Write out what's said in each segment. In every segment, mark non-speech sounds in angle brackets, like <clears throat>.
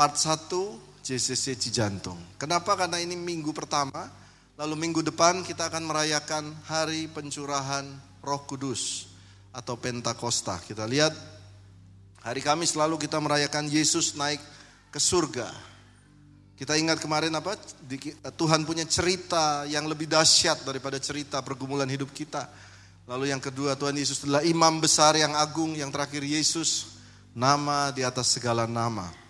Part 1 JCC Cijantung. Kenapa? Karena ini minggu pertama. Lalu minggu depan kita akan merayakan hari pencurahan Roh Kudus atau Pentakosta. Kita lihat hari Kamis lalu kita merayakan Yesus naik ke surga. Kita ingat kemarin apa? Tuhan punya cerita yang lebih dahsyat daripada cerita pergumulan hidup kita. Lalu yang kedua Tuhan Yesus adalah imam besar yang agung. Yang terakhir Yesus nama di atas segala nama.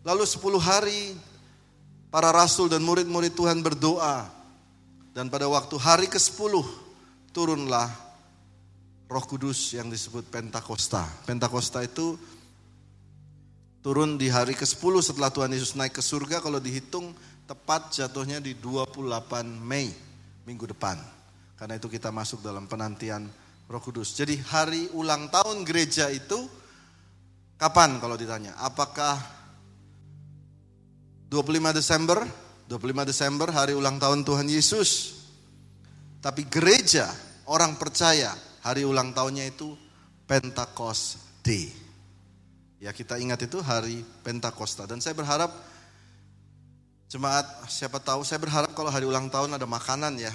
Lalu 10 hari para rasul dan murid-murid Tuhan berdoa. Dan pada waktu hari ke-10 turunlah Roh Kudus yang disebut Pentakosta. Pentakosta itu turun di hari ke-10 setelah Tuhan Yesus naik ke surga kalau dihitung tepat jatuhnya di 28 Mei minggu depan. Karena itu kita masuk dalam penantian Roh Kudus. Jadi hari ulang tahun gereja itu kapan kalau ditanya? Apakah 25 Desember, 25 Desember hari ulang tahun Tuhan Yesus. Tapi gereja, orang percaya, hari ulang tahunnya itu Pentecost Day. Ya kita ingat itu hari Pentakosta. Dan saya berharap jemaat siapa tahu saya berharap kalau hari ulang tahun ada makanan ya.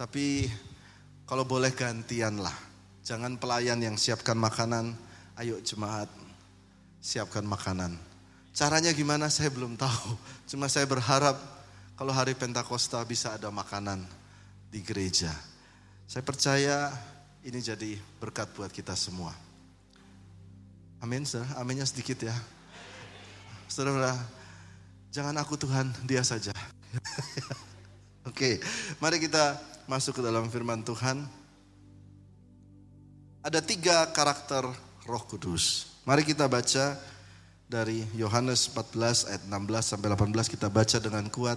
Tapi kalau boleh gantian lah. Jangan pelayan yang siapkan makanan, ayo jemaat siapkan makanan. Caranya gimana saya belum tahu. <laughs> Cuma saya berharap kalau hari Pentakosta bisa ada makanan di gereja. Saya percaya ini jadi berkat buat kita semua. Amin, saudara. Aminnya sedikit ya. Saudara, jangan aku Tuhan, dia saja. <laughs> Oke, mari kita masuk ke dalam firman Tuhan. Ada tiga karakter roh kudus. Mari kita baca dari Yohanes 14 ayat 16 sampai 18 kita baca dengan kuat.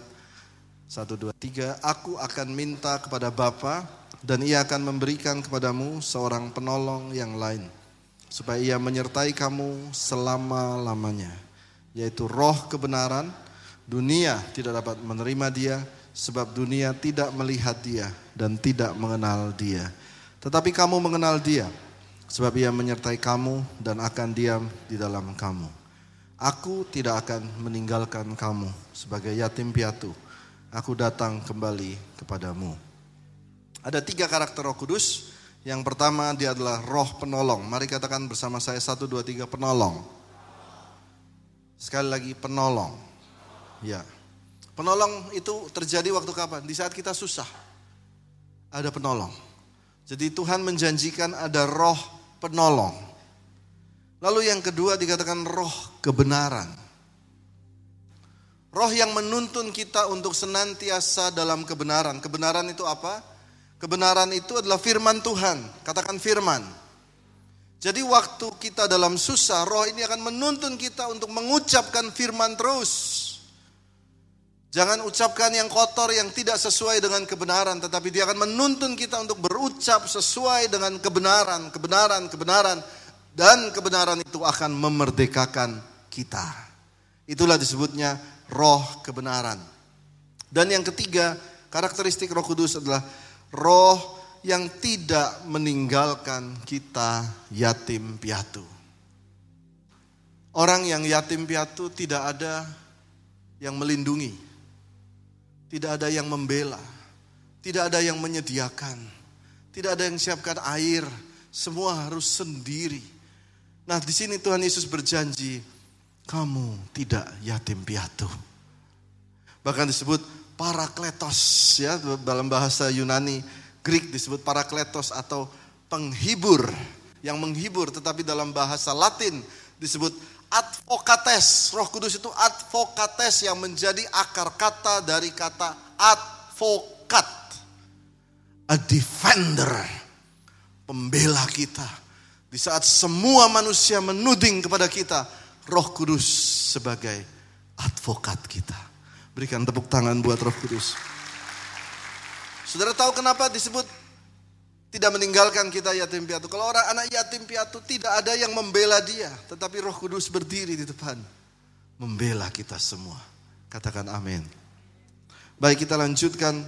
1 2 3 Aku akan minta kepada Bapa dan ia akan memberikan kepadamu seorang penolong yang lain supaya ia menyertai kamu selama-lamanya yaitu roh kebenaran. Dunia tidak dapat menerima dia sebab dunia tidak melihat dia dan tidak mengenal dia. Tetapi kamu mengenal dia sebab ia menyertai kamu dan akan diam di dalam kamu Aku tidak akan meninggalkan kamu sebagai yatim piatu. Aku datang kembali kepadamu. Ada tiga karakter roh kudus. Yang pertama dia adalah roh penolong. Mari katakan bersama saya satu dua tiga penolong. Sekali lagi penolong. Ya. Penolong itu terjadi waktu kapan? Di saat kita susah. Ada penolong. Jadi Tuhan menjanjikan ada roh penolong. Lalu yang kedua dikatakan roh kebenaran. Roh yang menuntun kita untuk senantiasa dalam kebenaran. Kebenaran itu apa? Kebenaran itu adalah firman Tuhan. Katakan firman. Jadi waktu kita dalam susah, roh ini akan menuntun kita untuk mengucapkan firman terus. Jangan ucapkan yang kotor yang tidak sesuai dengan kebenaran, tetapi dia akan menuntun kita untuk berucap sesuai dengan kebenaran, kebenaran, kebenaran dan kebenaran itu akan memerdekakan kita. Itulah disebutnya roh kebenaran. Dan yang ketiga, karakteristik Roh Kudus adalah roh yang tidak meninggalkan kita yatim piatu. Orang yang yatim piatu tidak ada yang melindungi, tidak ada yang membela, tidak ada yang menyediakan, tidak ada yang siapkan air, semua harus sendiri. Nah di sini Tuhan Yesus berjanji, kamu tidak yatim piatu. Bahkan disebut parakletos ya dalam bahasa Yunani Greek disebut parakletos atau penghibur yang menghibur tetapi dalam bahasa Latin disebut advocates. Roh Kudus itu advocates yang menjadi akar kata dari kata advokat. A defender. Pembela kita di saat semua manusia menuding kepada kita, Roh Kudus sebagai advokat kita. Berikan tepuk tangan buat Roh Kudus. Saudara tahu kenapa disebut tidak meninggalkan kita yatim piatu? Kalau orang anak yatim piatu tidak ada yang membela dia, tetapi Roh Kudus berdiri di depan membela kita semua. Katakan amin. Baik kita lanjutkan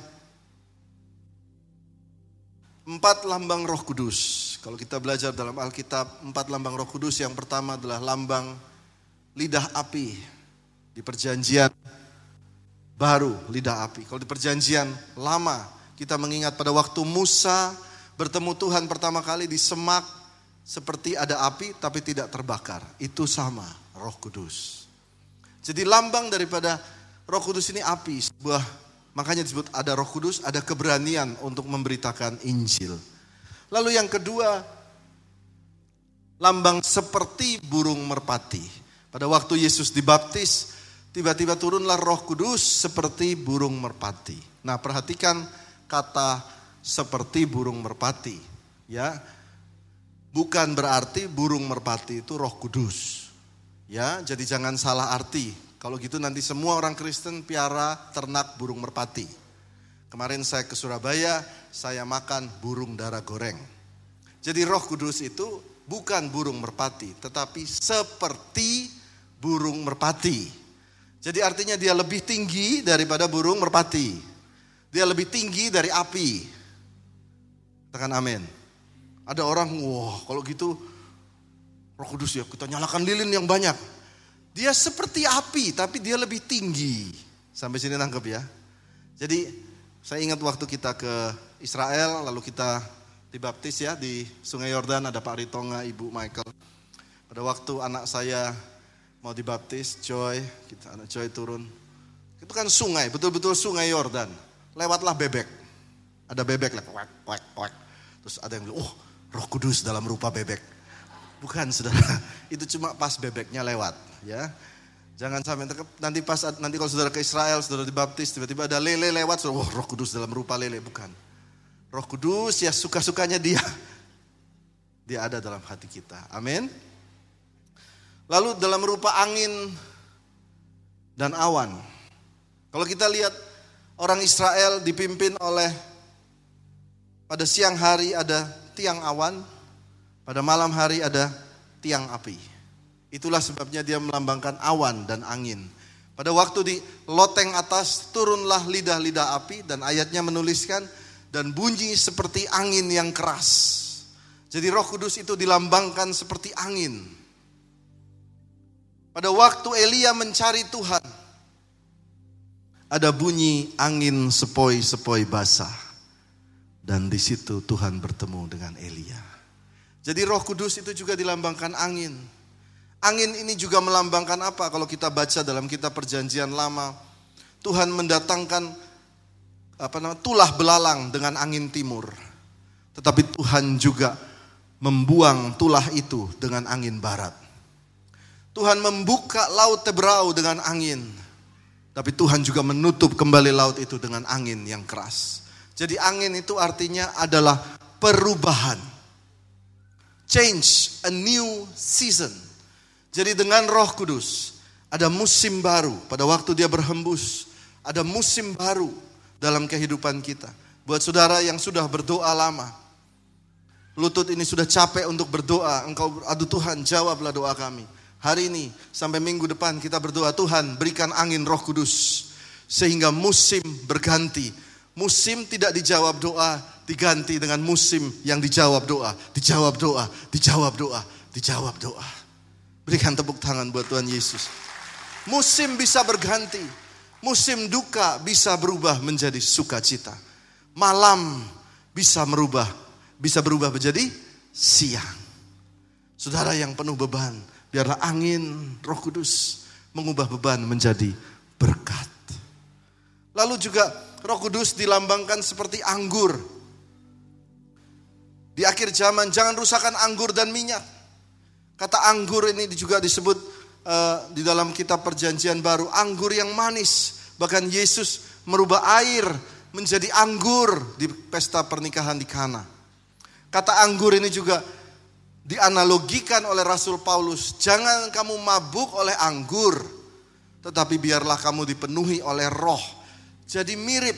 empat lambang Roh Kudus. Kalau kita belajar dalam Alkitab, empat lambang Roh Kudus yang pertama adalah lambang lidah api di perjanjian baru lidah api. Kalau di perjanjian lama kita mengingat pada waktu Musa bertemu Tuhan pertama kali di semak seperti ada api tapi tidak terbakar. Itu sama Roh Kudus. Jadi lambang daripada Roh Kudus ini api, sebuah makanya disebut ada Roh Kudus, ada keberanian untuk memberitakan Injil. Lalu yang kedua, lambang seperti burung merpati. Pada waktu Yesus dibaptis, tiba-tiba turunlah Roh Kudus seperti burung merpati. Nah, perhatikan kata seperti burung merpati, ya. Bukan berarti burung merpati itu Roh Kudus. Ya, jadi jangan salah arti. Kalau gitu nanti semua orang Kristen piara ternak burung merpati. Kemarin saya ke Surabaya, saya makan burung darah goreng. Jadi roh kudus itu bukan burung merpati, tetapi seperti burung merpati. Jadi artinya dia lebih tinggi daripada burung merpati. Dia lebih tinggi dari api. Tekan amin. Ada orang, wah kalau gitu roh kudus ya kita nyalakan lilin yang banyak. Dia seperti api, tapi dia lebih tinggi. Sampai sini nangkep ya. Jadi saya ingat waktu kita ke Israel, lalu kita dibaptis ya di Sungai Yordan ada Pak Ritonga, Ibu Michael. Pada waktu anak saya mau dibaptis, Joy, kita anak Joy turun. Itu kan sungai, betul-betul Sungai Yordan. Lewatlah bebek. Ada bebek, wak, wak, wak. Terus ada yang bilang, oh roh kudus dalam rupa bebek. Bukan saudara, <laughs> itu cuma pas bebeknya lewat ya. Jangan sampai nanti pas nanti kalau saudara ke Israel, saudara dibaptis, tiba-tiba ada lele lewat, saudara, oh, Roh Kudus dalam rupa lele, bukan. Roh Kudus ya suka-sukanya dia. <laughs> Dia ada dalam hati kita. Amin. Lalu dalam rupa angin dan awan. Kalau kita lihat orang Israel dipimpin oleh pada siang hari ada tiang awan, pada malam hari ada tiang api. Itulah sebabnya dia melambangkan awan dan angin. Pada waktu di loteng atas turunlah lidah-lidah api dan ayatnya menuliskan dan bunyi seperti angin yang keras. Jadi Roh Kudus itu dilambangkan seperti angin. Pada waktu Elia mencari Tuhan, ada bunyi angin sepoi-sepoi basah. Dan di situ Tuhan bertemu dengan Elia. Jadi Roh Kudus itu juga dilambangkan angin. Angin ini juga melambangkan apa kalau kita baca dalam kitab perjanjian lama. Tuhan mendatangkan apa namanya tulah belalang dengan angin timur. Tetapi Tuhan juga membuang tulah itu dengan angin barat. Tuhan membuka laut Tebrau dengan angin. Tapi Tuhan juga menutup kembali laut itu dengan angin yang keras. Jadi angin itu artinya adalah perubahan. Change, a new season. Jadi dengan roh kudus ada musim baru pada waktu dia berhembus. Ada musim baru dalam kehidupan kita. Buat saudara yang sudah berdoa lama. Lutut ini sudah capek untuk berdoa. Engkau, aduh Tuhan jawablah doa kami. Hari ini sampai minggu depan kita berdoa Tuhan berikan angin roh kudus. Sehingga musim berganti. Musim tidak dijawab doa, diganti dengan musim yang dijawab doa. Dijawab doa, dijawab doa, dijawab doa. Berikan tepuk tangan buat Tuhan Yesus. Musim bisa berganti. Musim duka bisa berubah menjadi sukacita. Malam bisa merubah, bisa berubah menjadi siang. Saudara yang penuh beban, biarlah angin Roh Kudus mengubah beban menjadi berkat. Lalu juga Roh Kudus dilambangkan seperti anggur. Di akhir zaman jangan rusakkan anggur dan minyak. Kata anggur ini juga disebut uh, di dalam kitab perjanjian baru, anggur yang manis. Bahkan Yesus merubah air menjadi anggur di pesta pernikahan di Kana. Kata anggur ini juga dianalogikan oleh Rasul Paulus, jangan kamu mabuk oleh anggur, tetapi biarlah kamu dipenuhi oleh roh. Jadi mirip,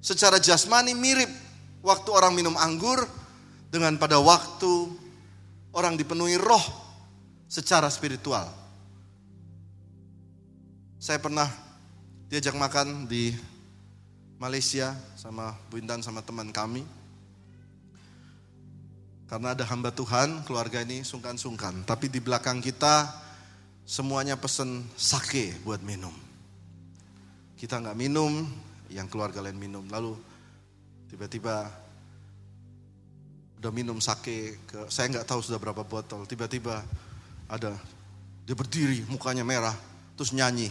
secara jasmani mirip waktu orang minum anggur dengan pada waktu orang dipenuhi roh secara spiritual. Saya pernah diajak makan di Malaysia sama Bu Intan sama teman kami. Karena ada hamba Tuhan, keluarga ini sungkan-sungkan. Tapi di belakang kita semuanya pesen sake buat minum. Kita nggak minum, yang keluarga lain minum. Lalu tiba-tiba udah minum sake, ke, saya nggak tahu sudah berapa botol. Tiba-tiba ada dia berdiri, mukanya merah, terus nyanyi.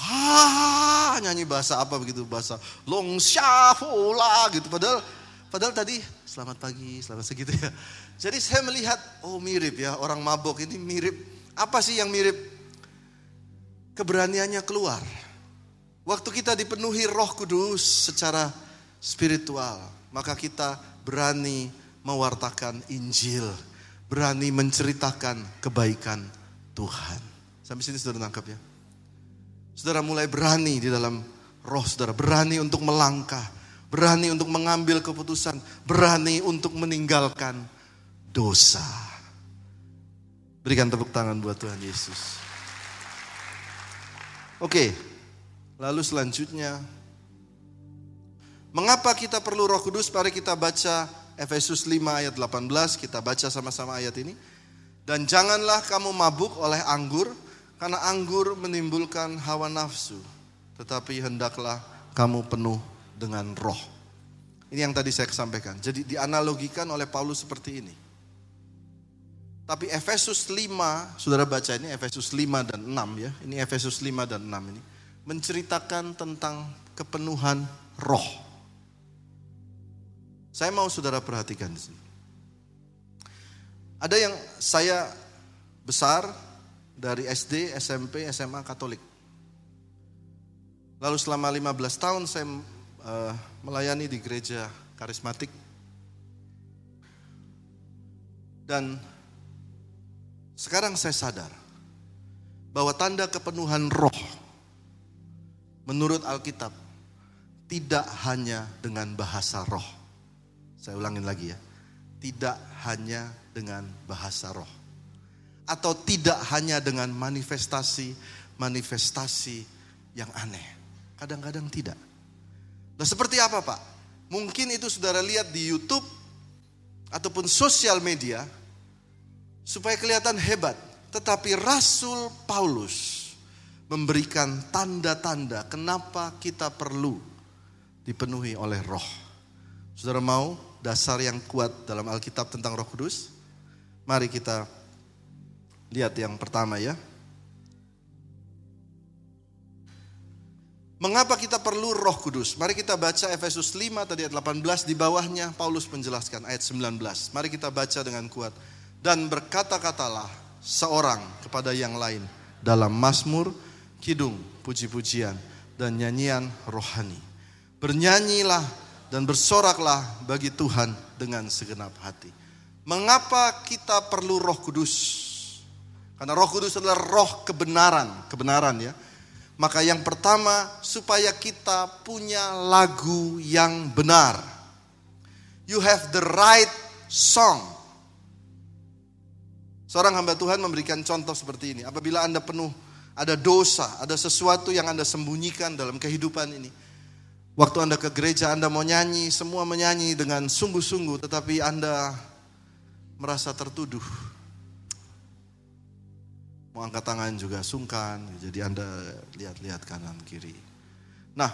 Ha, nyanyi bahasa apa begitu bahasa long hula gitu. Padahal padahal tadi selamat pagi, selamat segitu ya. Jadi saya melihat oh mirip ya orang mabok ini mirip. Apa sih yang mirip? Keberaniannya keluar. Waktu kita dipenuhi Roh Kudus secara spiritual, maka kita berani mewartakan Injil, berani menceritakan kebaikan Tuhan. Sampai sini saudara nangkap ya. Saudara mulai berani di dalam roh saudara. Berani untuk melangkah. Berani untuk mengambil keputusan. Berani untuk meninggalkan dosa. Berikan tepuk tangan buat Tuhan Yesus. Oke, lalu selanjutnya. Mengapa kita perlu roh kudus? Mari kita baca Efesus 5 ayat 18. Kita baca sama-sama ayat ini. Dan janganlah kamu mabuk oleh anggur, karena anggur menimbulkan hawa nafsu. Tetapi hendaklah kamu penuh dengan roh. Ini yang tadi saya sampaikan. Jadi dianalogikan oleh Paulus seperti ini. Tapi Efesus 5, saudara baca ini Efesus 5 dan 6 ya. Ini Efesus 5 dan 6 ini. Menceritakan tentang kepenuhan roh. Saya mau saudara perhatikan di sini. Ada yang saya besar dari SD, SMP, SMA Katolik. Lalu selama 15 tahun saya uh, melayani di gereja karismatik. Dan sekarang saya sadar bahwa tanda kepenuhan roh menurut Alkitab tidak hanya dengan bahasa roh. Saya ulangin lagi ya. Tidak hanya dengan bahasa roh. Atau tidak hanya dengan manifestasi-manifestasi yang aneh. Kadang-kadang tidak. Nah seperti apa Pak? Mungkin itu saudara lihat di Youtube ataupun sosial media supaya kelihatan hebat. Tetapi Rasul Paulus memberikan tanda-tanda kenapa kita perlu dipenuhi oleh roh. Saudara mau dasar yang kuat dalam Alkitab tentang roh kudus? Mari kita lihat yang pertama ya. Mengapa kita perlu roh kudus? Mari kita baca Efesus 5 tadi ayat 18 di bawahnya Paulus menjelaskan ayat 19. Mari kita baca dengan kuat. Dan berkata-katalah seorang kepada yang lain dalam Mazmur, kidung, puji-pujian dan nyanyian rohani. Bernyanyilah dan bersoraklah bagi Tuhan dengan segenap hati. Mengapa kita perlu Roh Kudus? Karena Roh Kudus adalah roh kebenaran, kebenaran ya. Maka yang pertama supaya kita punya lagu yang benar. You have the right song. Seorang hamba Tuhan memberikan contoh seperti ini. Apabila Anda penuh ada dosa, ada sesuatu yang Anda sembunyikan dalam kehidupan ini. Waktu Anda ke gereja, Anda mau nyanyi, semua menyanyi dengan sungguh-sungguh, tetapi Anda merasa tertuduh. Mau angkat tangan juga sungkan, jadi Anda lihat-lihat kanan kiri. Nah,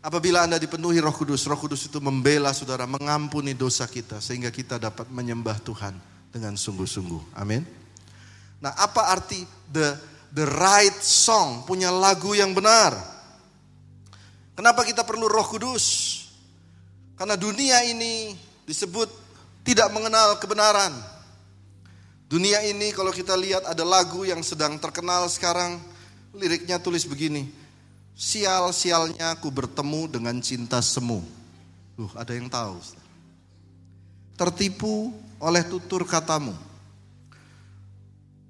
apabila Anda dipenuhi Roh Kudus, Roh Kudus itu membela saudara, mengampuni dosa kita sehingga kita dapat menyembah Tuhan dengan sungguh-sungguh. Amin. Nah, apa arti the the right song, punya lagu yang benar? Kenapa kita perlu Roh Kudus? Karena dunia ini disebut tidak mengenal kebenaran. Dunia ini kalau kita lihat ada lagu yang sedang terkenal sekarang, liriknya tulis begini. Sial-sialnya aku bertemu dengan cinta semu. Uh, ada yang tahu. Tertipu oleh tutur katamu.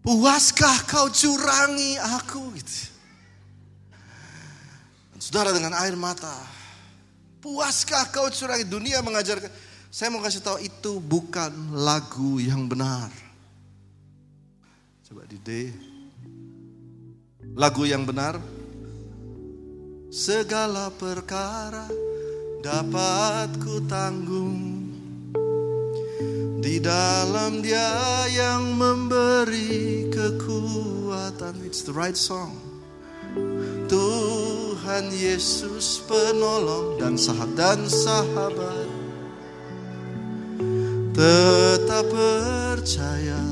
Puaskah kau curangi aku? Gitu. saudara dengan air mata. Puaskah kau curangi? Dunia mengajarkan saya mau kasih tahu itu bukan lagu yang benar. Coba di D. Lagu yang benar. Segala perkara dapat ku tanggung Di dalam dia yang memberi kekuatan. It's the right song. Tuhan Yesus penolong dan sahabat dan sahabat tetap percaya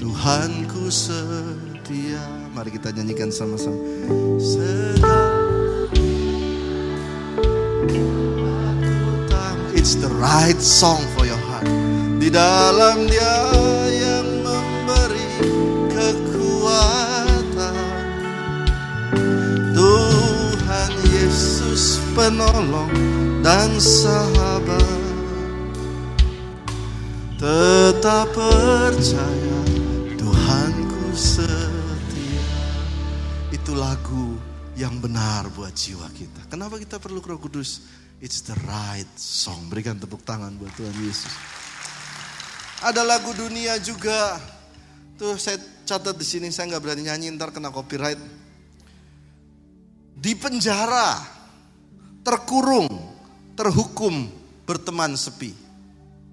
Tuhanku setia. Mari kita nyanyikan sama-sama. It's the right song for your. Di dalam dia yang memberi kekuatan. Tuhan Yesus penolong dan sahabat. Tetap percaya Tuhanku setia. Itu lagu yang benar buat jiwa kita. Kenapa kita perlu Roh Kudus? It's the right song. Berikan tepuk tangan buat Tuhan Yesus. Ada lagu dunia juga. Tuh saya catat di sini saya nggak berani nyanyi ntar kena copyright. Di penjara, terkurung, terhukum, berteman sepi.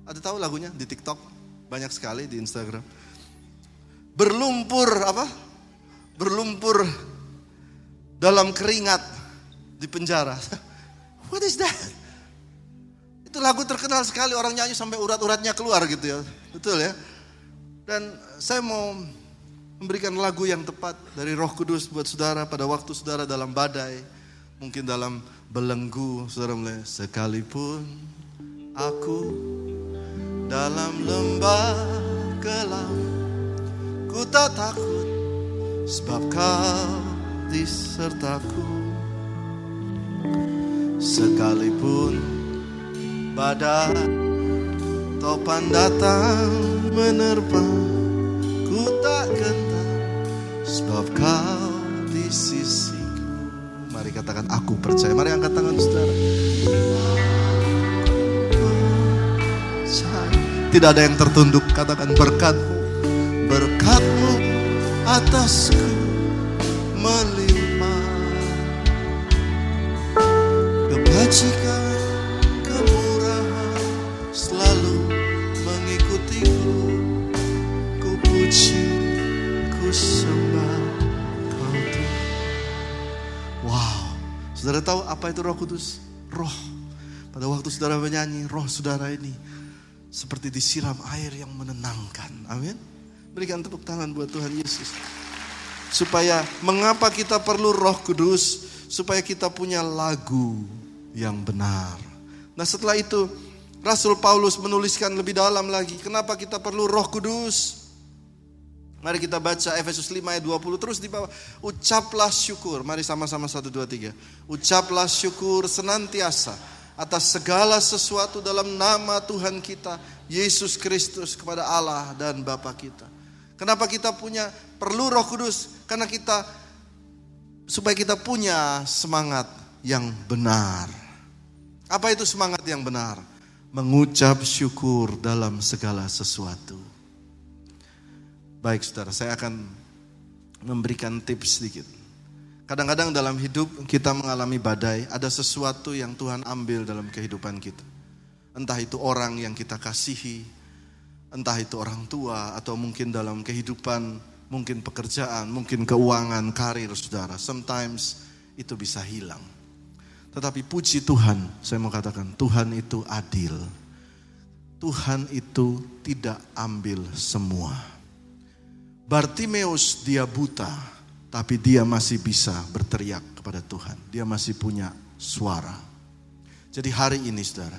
Ada tahu lagunya di TikTok? Banyak sekali di Instagram. Berlumpur apa? Berlumpur dalam keringat di penjara. <laughs> What is that? Itu lagu terkenal sekali orang nyanyi sampai urat-uratnya keluar gitu ya. Betul ya? Dan saya mau memberikan lagu yang tepat dari Roh Kudus buat saudara pada waktu saudara dalam badai, mungkin dalam belenggu, saudara mulai sekalipun aku dalam lembah gelap Ku tak takut sebab kau disertaku Sekalipun badai topan datang menerpa Ku tak gentar sebab kau di sisiku Mari katakan aku percaya Mari angkat tangan saudara Tidak ada yang tertunduk. Katakan berkatmu. Berkatmu atasku melimpah. Kebajikan, Saudara tahu apa itu roh kudus? Roh. Pada waktu saudara menyanyi, roh saudara ini seperti disiram air yang menenangkan. Amin. Berikan tepuk tangan buat Tuhan Yesus. Supaya mengapa kita perlu Roh Kudus? Supaya kita punya lagu yang benar. Nah, setelah itu Rasul Paulus menuliskan lebih dalam lagi, kenapa kita perlu Roh Kudus? Mari kita baca Efesus 5 ayat 20 terus di bawah. Ucaplah syukur. Mari sama-sama 1 2 3. Ucaplah syukur senantiasa atas segala sesuatu dalam nama Tuhan kita Yesus Kristus kepada Allah dan Bapa kita. Kenapa kita punya perlu Roh Kudus? Karena kita supaya kita punya semangat yang benar. Apa itu semangat yang benar? Mengucap syukur dalam segala sesuatu. Baik saudara, saya akan memberikan tips sedikit. Kadang-kadang dalam hidup kita mengalami badai, ada sesuatu yang Tuhan ambil dalam kehidupan kita. Entah itu orang yang kita kasihi, entah itu orang tua, atau mungkin dalam kehidupan, mungkin pekerjaan, mungkin keuangan, karir saudara. Sometimes itu bisa hilang. Tetapi puji Tuhan, saya mau katakan, Tuhan itu adil. Tuhan itu tidak ambil semua. Bartimeus dia buta, tapi dia masih bisa berteriak kepada Tuhan. Dia masih punya suara. Jadi hari ini saudara,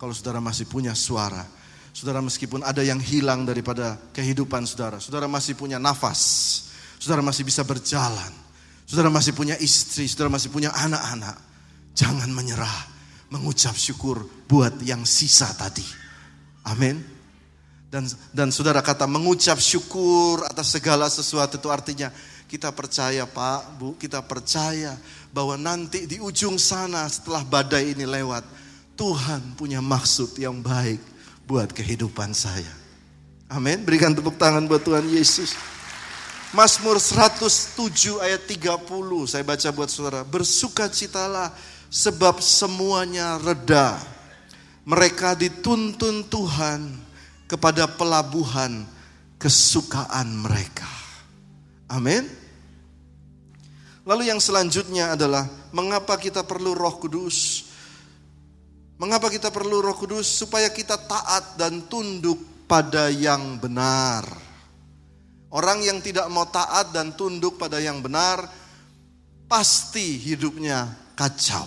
kalau saudara masih punya suara, saudara meskipun ada yang hilang daripada kehidupan saudara, saudara masih punya nafas, saudara masih bisa berjalan, saudara masih punya istri, saudara masih punya anak-anak, jangan menyerah, mengucap syukur buat yang sisa tadi. Amin. Dan dan saudara kata mengucap syukur atas segala sesuatu itu artinya kita percaya Pak, Bu, kita percaya bahwa nanti di ujung sana setelah badai ini lewat, Tuhan punya maksud yang baik buat kehidupan saya. Amin. Berikan tepuk tangan buat Tuhan Yesus. Mazmur 107 ayat 30 saya baca buat saudara. Bersukacitalah sebab semuanya reda. Mereka dituntun Tuhan kepada pelabuhan kesukaan mereka. Amin. Lalu yang selanjutnya adalah mengapa kita perlu Roh Kudus? Mengapa kita perlu Roh Kudus supaya kita taat dan tunduk pada yang benar. Orang yang tidak mau taat dan tunduk pada yang benar pasti hidupnya kacau.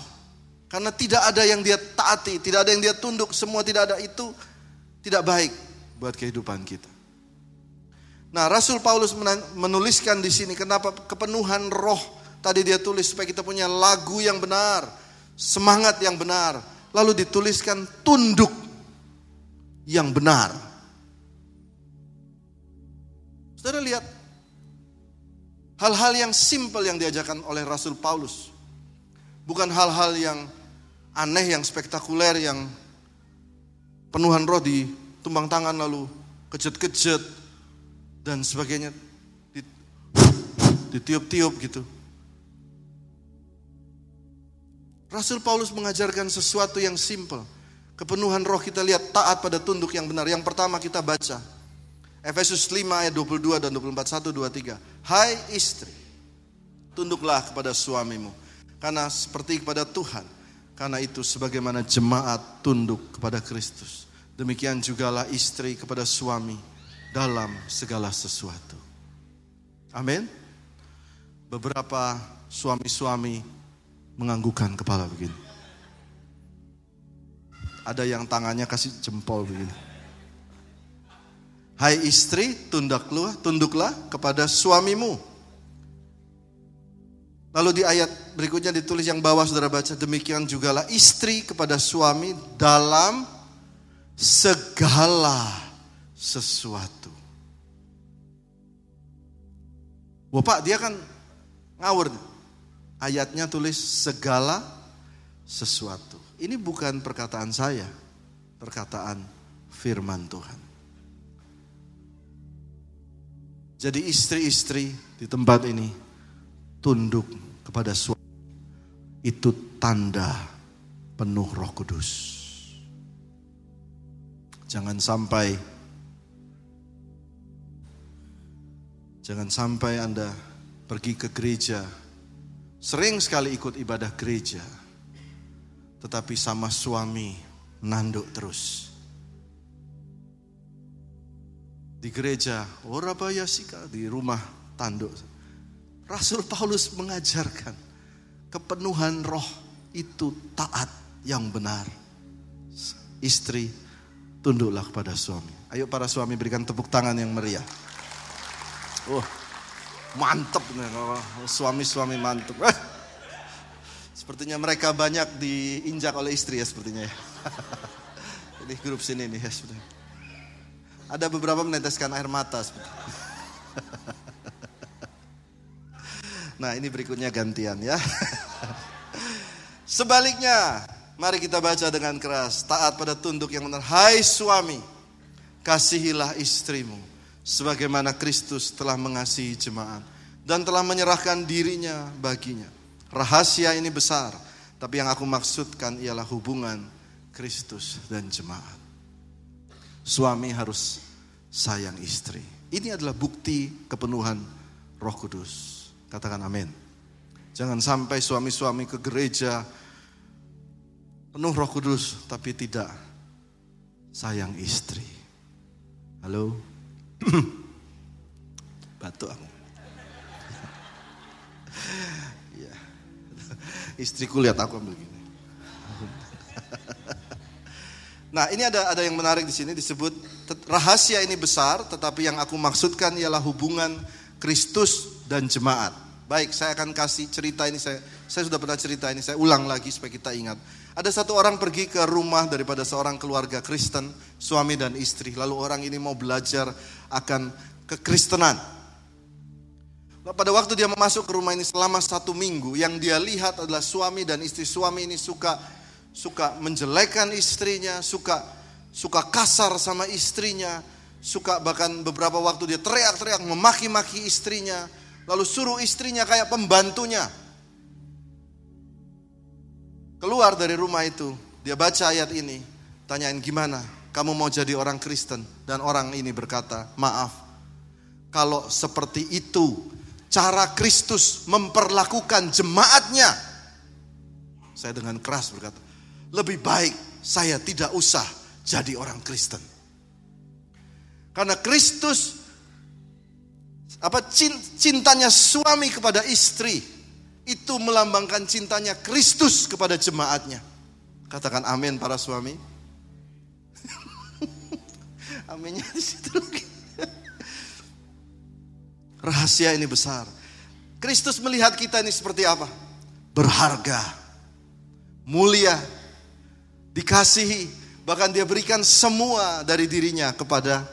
Karena tidak ada yang dia taati, tidak ada yang dia tunduk, semua tidak ada itu tidak baik buat kehidupan kita. Nah, Rasul Paulus menuliskan di sini kenapa kepenuhan roh tadi dia tulis supaya kita punya lagu yang benar, semangat yang benar, lalu dituliskan tunduk yang benar. Saudara lihat hal-hal yang simpel yang diajarkan oleh Rasul Paulus. Bukan hal-hal yang aneh, yang spektakuler, yang penuhan roh di tumbang tangan lalu kejet-kejet dan sebagainya ditiup-tiup gitu. Rasul Paulus mengajarkan sesuatu yang simple. Kepenuhan roh kita lihat taat pada tunduk yang benar. Yang pertama kita baca. Efesus 5 ayat 22 dan 24, 1, 2, 3. Hai istri, tunduklah kepada suamimu. Karena seperti kepada Tuhan. Karena itu sebagaimana jemaat tunduk kepada Kristus. Demikian jugalah istri kepada suami dalam segala sesuatu. Amin. Beberapa suami-suami menganggukkan kepala begini. Ada yang tangannya kasih jempol begini. Hai istri, tunduklah, tunduklah kepada suamimu. Lalu di ayat berikutnya ditulis yang bawah saudara baca, demikian jugalah istri kepada suami dalam segala sesuatu. Bapak dia kan ngawur. Ayatnya tulis segala sesuatu. Ini bukan perkataan saya, perkataan firman Tuhan. Jadi istri-istri di tempat ini tunduk kepada suami. Itu tanda penuh roh kudus. Jangan sampai Jangan sampai Anda pergi ke gereja, sering sekali ikut ibadah gereja, tetapi sama suami nanduk terus. Di gereja, ora sika di rumah tanduk. Rasul Paulus mengajarkan kepenuhan roh itu taat yang benar. Istri, tunduklah kepada suami. Ayo para suami berikan tepuk tangan yang meriah. Oh, mantep nih suami-suami mantep. Eh, sepertinya mereka banyak diinjak oleh istri ya sepertinya ya. <laughs> Ini grup sini nih ya sepertinya. Ada beberapa meneteskan air mata sepertinya. <laughs> Nah ini berikutnya gantian ya. <laughs> Sebaliknya, mari kita baca dengan keras. Taat pada tunduk yang benar. Hai suami, kasihilah istrimu sebagaimana Kristus telah mengasihi jemaat dan telah menyerahkan dirinya baginya. Rahasia ini besar, tapi yang aku maksudkan ialah hubungan Kristus dan jemaat. Suami harus sayang istri. Ini adalah bukti kepenuhan Roh Kudus. Katakan amin. Jangan sampai suami-suami ke gereja penuh Roh Kudus tapi tidak sayang istri. Halo? <clears throat> Batuk aku. <laughs> ya. Istriku lihat aku ambil gini. <laughs> nah, ini ada ada yang menarik di sini disebut rahasia ini besar, tetapi yang aku maksudkan ialah hubungan Kristus dan jemaat. Baik, saya akan kasih cerita ini saya saya sudah pernah cerita ini, saya ulang lagi supaya kita ingat. Ada satu orang pergi ke rumah daripada seorang keluarga Kristen, suami dan istri. Lalu orang ini mau belajar akan kekristenan. Pada waktu dia masuk ke rumah ini selama satu minggu, yang dia lihat adalah suami dan istri suami ini suka suka menjelekan istrinya, suka suka kasar sama istrinya, suka bahkan beberapa waktu dia teriak-teriak memaki-maki istrinya, lalu suruh istrinya kayak pembantunya. Keluar dari rumah itu, dia baca ayat ini, tanyain gimana? kamu mau jadi orang Kristen dan orang ini berkata, "Maaf. Kalau seperti itu cara Kristus memperlakukan jemaatnya." Saya dengan keras berkata, "Lebih baik saya tidak usah jadi orang Kristen." Karena Kristus apa cintanya suami kepada istri itu melambangkan cintanya Kristus kepada jemaatnya. Katakan amin para suami. <laughs> Aminnya di lagi. Rahasia ini besar. Kristus melihat kita ini seperti apa? Berharga, mulia, dikasihi, bahkan dia berikan semua dari dirinya kepada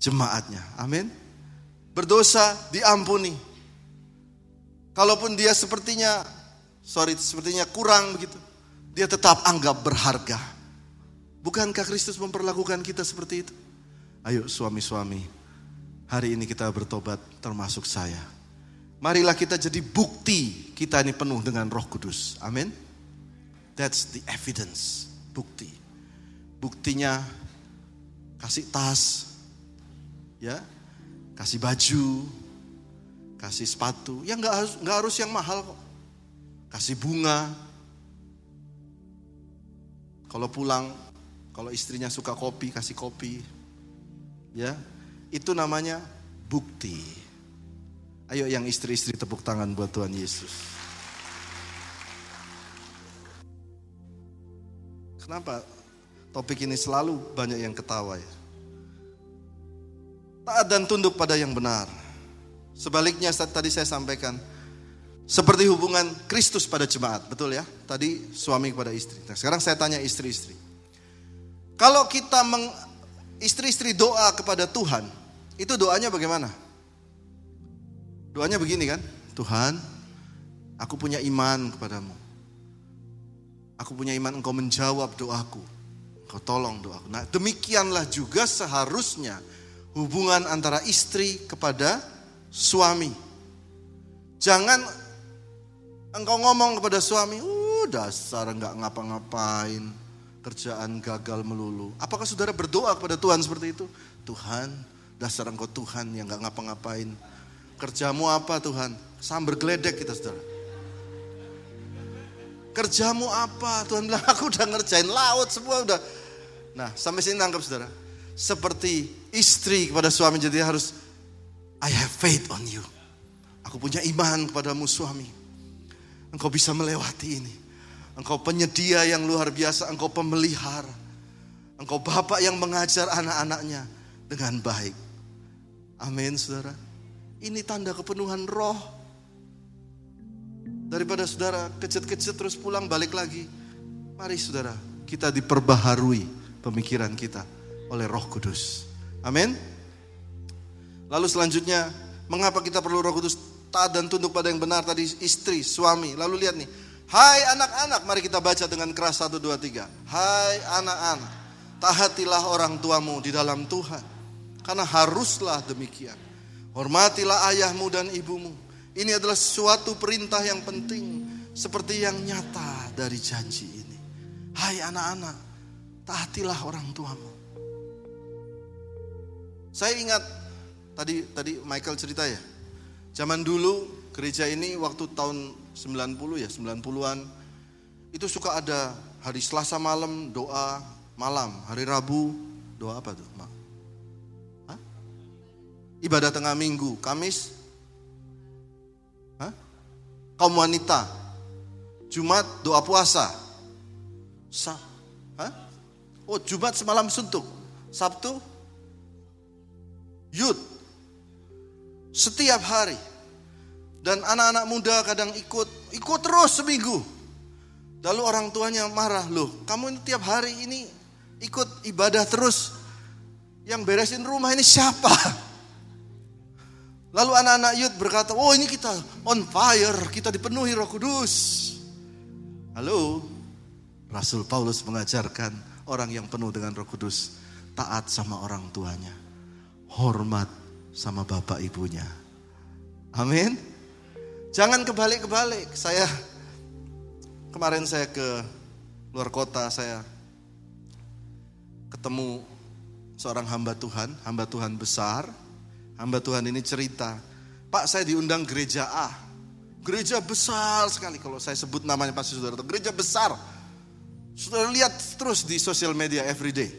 jemaatnya. Amin. Berdosa diampuni. Kalaupun dia sepertinya sorry, sepertinya kurang begitu, dia tetap anggap berharga. Bukankah Kristus memperlakukan kita seperti itu? Ayo suami-suami, hari ini kita bertobat termasuk saya. Marilah kita jadi bukti kita ini penuh dengan roh kudus. Amin. That's the evidence, bukti. Buktinya kasih tas, ya, kasih baju, kasih sepatu. Ya nggak harus nggak harus yang mahal kok. Kasih bunga. Kalau pulang kalau istrinya suka kopi, kasih kopi. Ya, itu namanya bukti. Ayo yang istri-istri tepuk tangan buat Tuhan Yesus. Kenapa topik ini selalu banyak yang ketawa ya? Taat dan tunduk pada yang benar. Sebaliknya tadi saya sampaikan, seperti hubungan Kristus pada jemaat, betul ya? Tadi suami kepada istri. Nah, sekarang saya tanya istri-istri. Kalau kita meng, istri-istri doa kepada Tuhan, itu doanya bagaimana? Doanya begini kan? Tuhan, aku punya iman kepadamu. Aku punya iman engkau menjawab doaku. Engkau tolong doaku. Nah demikianlah juga seharusnya hubungan antara istri kepada suami. Jangan engkau ngomong kepada suami, uh dasar nggak ngapa-ngapain kerjaan gagal melulu. Apakah saudara berdoa kepada Tuhan seperti itu? Tuhan, dasar engkau Tuhan yang gak ngapa-ngapain. Kerjamu apa Tuhan? Sambar geledek kita saudara. Kerjamu apa? Tuhan bilang aku udah ngerjain laut semua udah. Nah sampai sini nangkep saudara. Seperti istri kepada suami jadi harus I have faith on you. Aku punya iman kepadamu suami. Engkau bisa melewati ini. Engkau penyedia yang luar biasa, engkau pemelihara. Engkau bapak yang mengajar anak-anaknya dengan baik. Amin saudara. Ini tanda kepenuhan roh. Daripada saudara kecet-kecet terus pulang balik lagi. Mari saudara, kita diperbaharui pemikiran kita oleh roh kudus. Amin. Lalu selanjutnya, mengapa kita perlu roh kudus? Taat dan tunduk pada yang benar tadi istri, suami. Lalu lihat nih, Hai anak-anak, mari kita baca dengan keras satu dua tiga. Hai anak-anak, tahatilah orang tuamu di dalam Tuhan. Karena haruslah demikian. Hormatilah ayahmu dan ibumu. Ini adalah suatu perintah yang penting. Seperti yang nyata dari janji ini. Hai anak-anak, tahatilah orang tuamu. Saya ingat tadi tadi Michael cerita ya. Zaman dulu gereja ini waktu tahun 90 ya, 90-an. Itu suka ada hari Selasa malam doa malam, hari Rabu doa apa tuh? Hah? Ibadah tengah minggu, Kamis Hah? Kaum wanita. Jumat doa puasa. Sa? Oh, Jumat semalam suntuk. Sabtu Yud. Setiap hari dan anak-anak muda kadang ikut, ikut terus seminggu. Lalu orang tuanya marah, loh kamu ini tiap hari ini ikut ibadah terus. Yang beresin rumah ini siapa? Lalu anak-anak yud berkata, oh ini kita on fire, kita dipenuhi roh kudus. Halo, Rasul Paulus mengajarkan orang yang penuh dengan roh kudus, taat sama orang tuanya, hormat sama bapak ibunya. Amin. Jangan kebalik-kebalik. Saya kemarin saya ke luar kota, saya ketemu seorang hamba Tuhan, hamba Tuhan besar. Hamba Tuhan ini cerita, Pak saya diundang gereja A. Gereja besar sekali, kalau saya sebut namanya pasti saudara tahu. Gereja besar. Saudara lihat terus di sosial media everyday.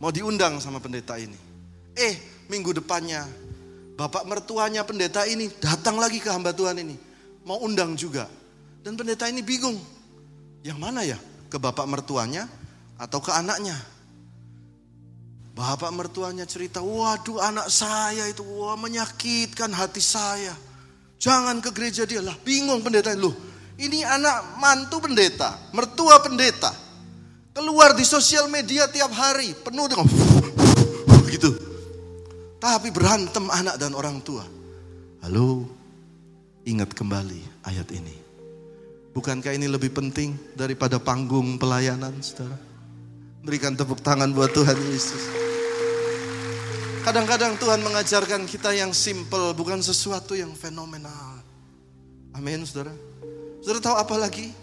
Mau diundang sama pendeta ini. Eh, minggu depannya, bapak mertuanya pendeta ini datang lagi ke hamba Tuhan ini. Mau undang juga. Dan pendeta ini bingung. Yang mana ya? Ke bapak mertuanya atau ke anaknya? Bapak mertuanya cerita, waduh anak saya itu wah menyakitkan hati saya. Jangan ke gereja dia lah. Bingung pendeta loh. Ini anak mantu pendeta, mertua pendeta. Keluar di sosial media tiap hari penuh dengan <laughs> gitu. Tapi berantem anak dan orang tua. Halo, ingat kembali ayat ini. Bukankah ini lebih penting daripada panggung pelayanan, saudara? Berikan tepuk tangan buat Tuhan Yesus. Kadang-kadang Tuhan mengajarkan kita yang simple, bukan sesuatu yang fenomenal. Amin, saudara. Saudara tahu apa lagi?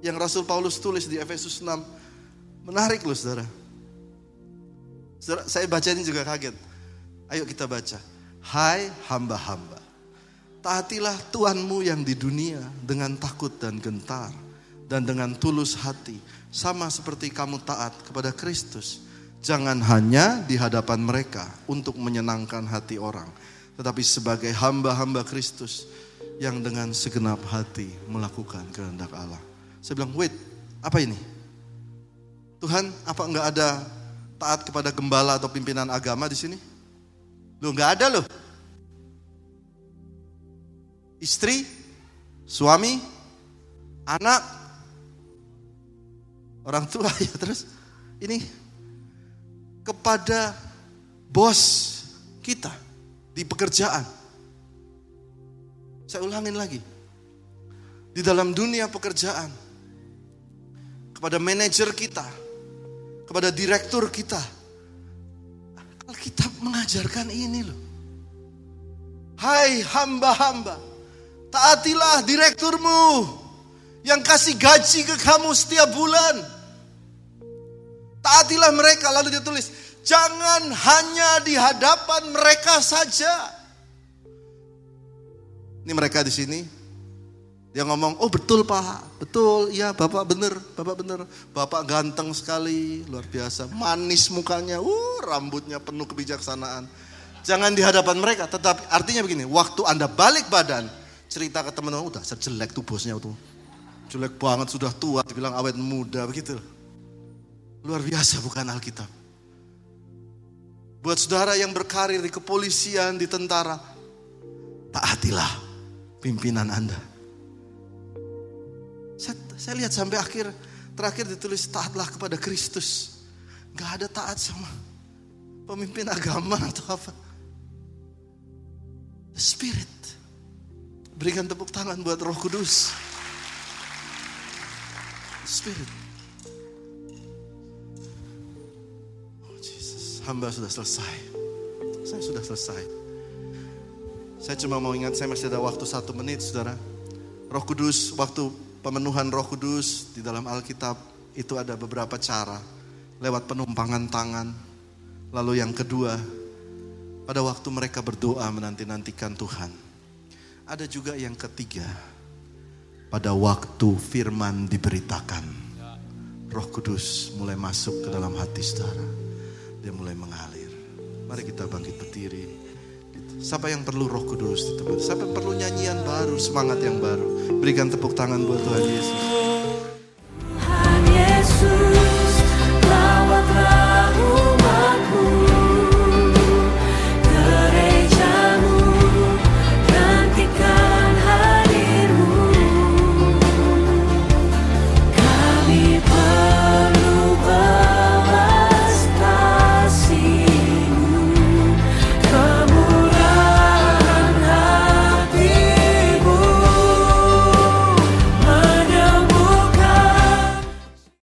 Yang Rasul Paulus tulis di Efesus 6. Menarik loh, saudara. Saya baca ini juga kaget. Ayo kita baca. Hai hamba-hamba, taatilah Tuhanmu yang di dunia dengan takut dan gentar dan dengan tulus hati, sama seperti kamu taat kepada Kristus Jangan hanya di hadapan mereka untuk menyenangkan hati orang, tetapi sebagai hamba-hamba Kristus yang dengan segenap hati melakukan kehendak Allah. Saya bilang, wait, apa ini? Tuhan, apa enggak ada taat kepada gembala atau pimpinan agama di sini? Loh, enggak ada loh. Istri, suami, anak, orang tua <laughs> ya terus. Ini kepada bos kita di pekerjaan. Saya ulangin lagi. Di dalam dunia pekerjaan, kepada manajer kita, kepada direktur kita. Alkitab mengajarkan ini loh. Hai hamba-hamba, taatilah direkturmu yang kasih gaji ke kamu setiap bulan. Taatilah mereka. Lalu dia tulis, jangan hanya di hadapan mereka saja. Ini mereka di sini. Dia ngomong, oh betul pak, betul, iya bapak bener, bapak bener. Bapak ganteng sekali, luar biasa. Manis mukanya, uh, rambutnya penuh kebijaksanaan. Jangan di hadapan mereka, tetapi artinya begini, waktu anda balik badan, cerita ke teman-teman, udah sejelek tuh bosnya tuh. Jelek banget, sudah tua, dibilang awet muda, begitu. Luar biasa bukan Alkitab. Buat saudara yang berkarir di kepolisian, di tentara, taatilah pimpinan Anda. Saya, saya lihat sampai akhir, terakhir ditulis taatlah kepada Kristus. Gak ada taat sama pemimpin agama atau apa. The Spirit. Berikan tepuk tangan buat Roh Kudus. Spirit. hamba sudah selesai. Saya sudah selesai. Saya cuma mau ingat, saya masih ada waktu satu menit, saudara. Roh Kudus, waktu pemenuhan Roh Kudus di dalam Alkitab itu ada beberapa cara. Lewat penumpangan tangan. Lalu yang kedua, pada waktu mereka berdoa menanti-nantikan Tuhan. Ada juga yang ketiga, pada waktu firman diberitakan. Roh Kudus mulai masuk ke dalam hati saudara dia mulai mengalir. Mari kita bangkit berdiri. Siapa yang perlu roh kudus di tempat? Siapa yang perlu nyanyian baru, semangat yang baru? Berikan tepuk tangan buat Tuhan Yesus. Tuhan Yesus.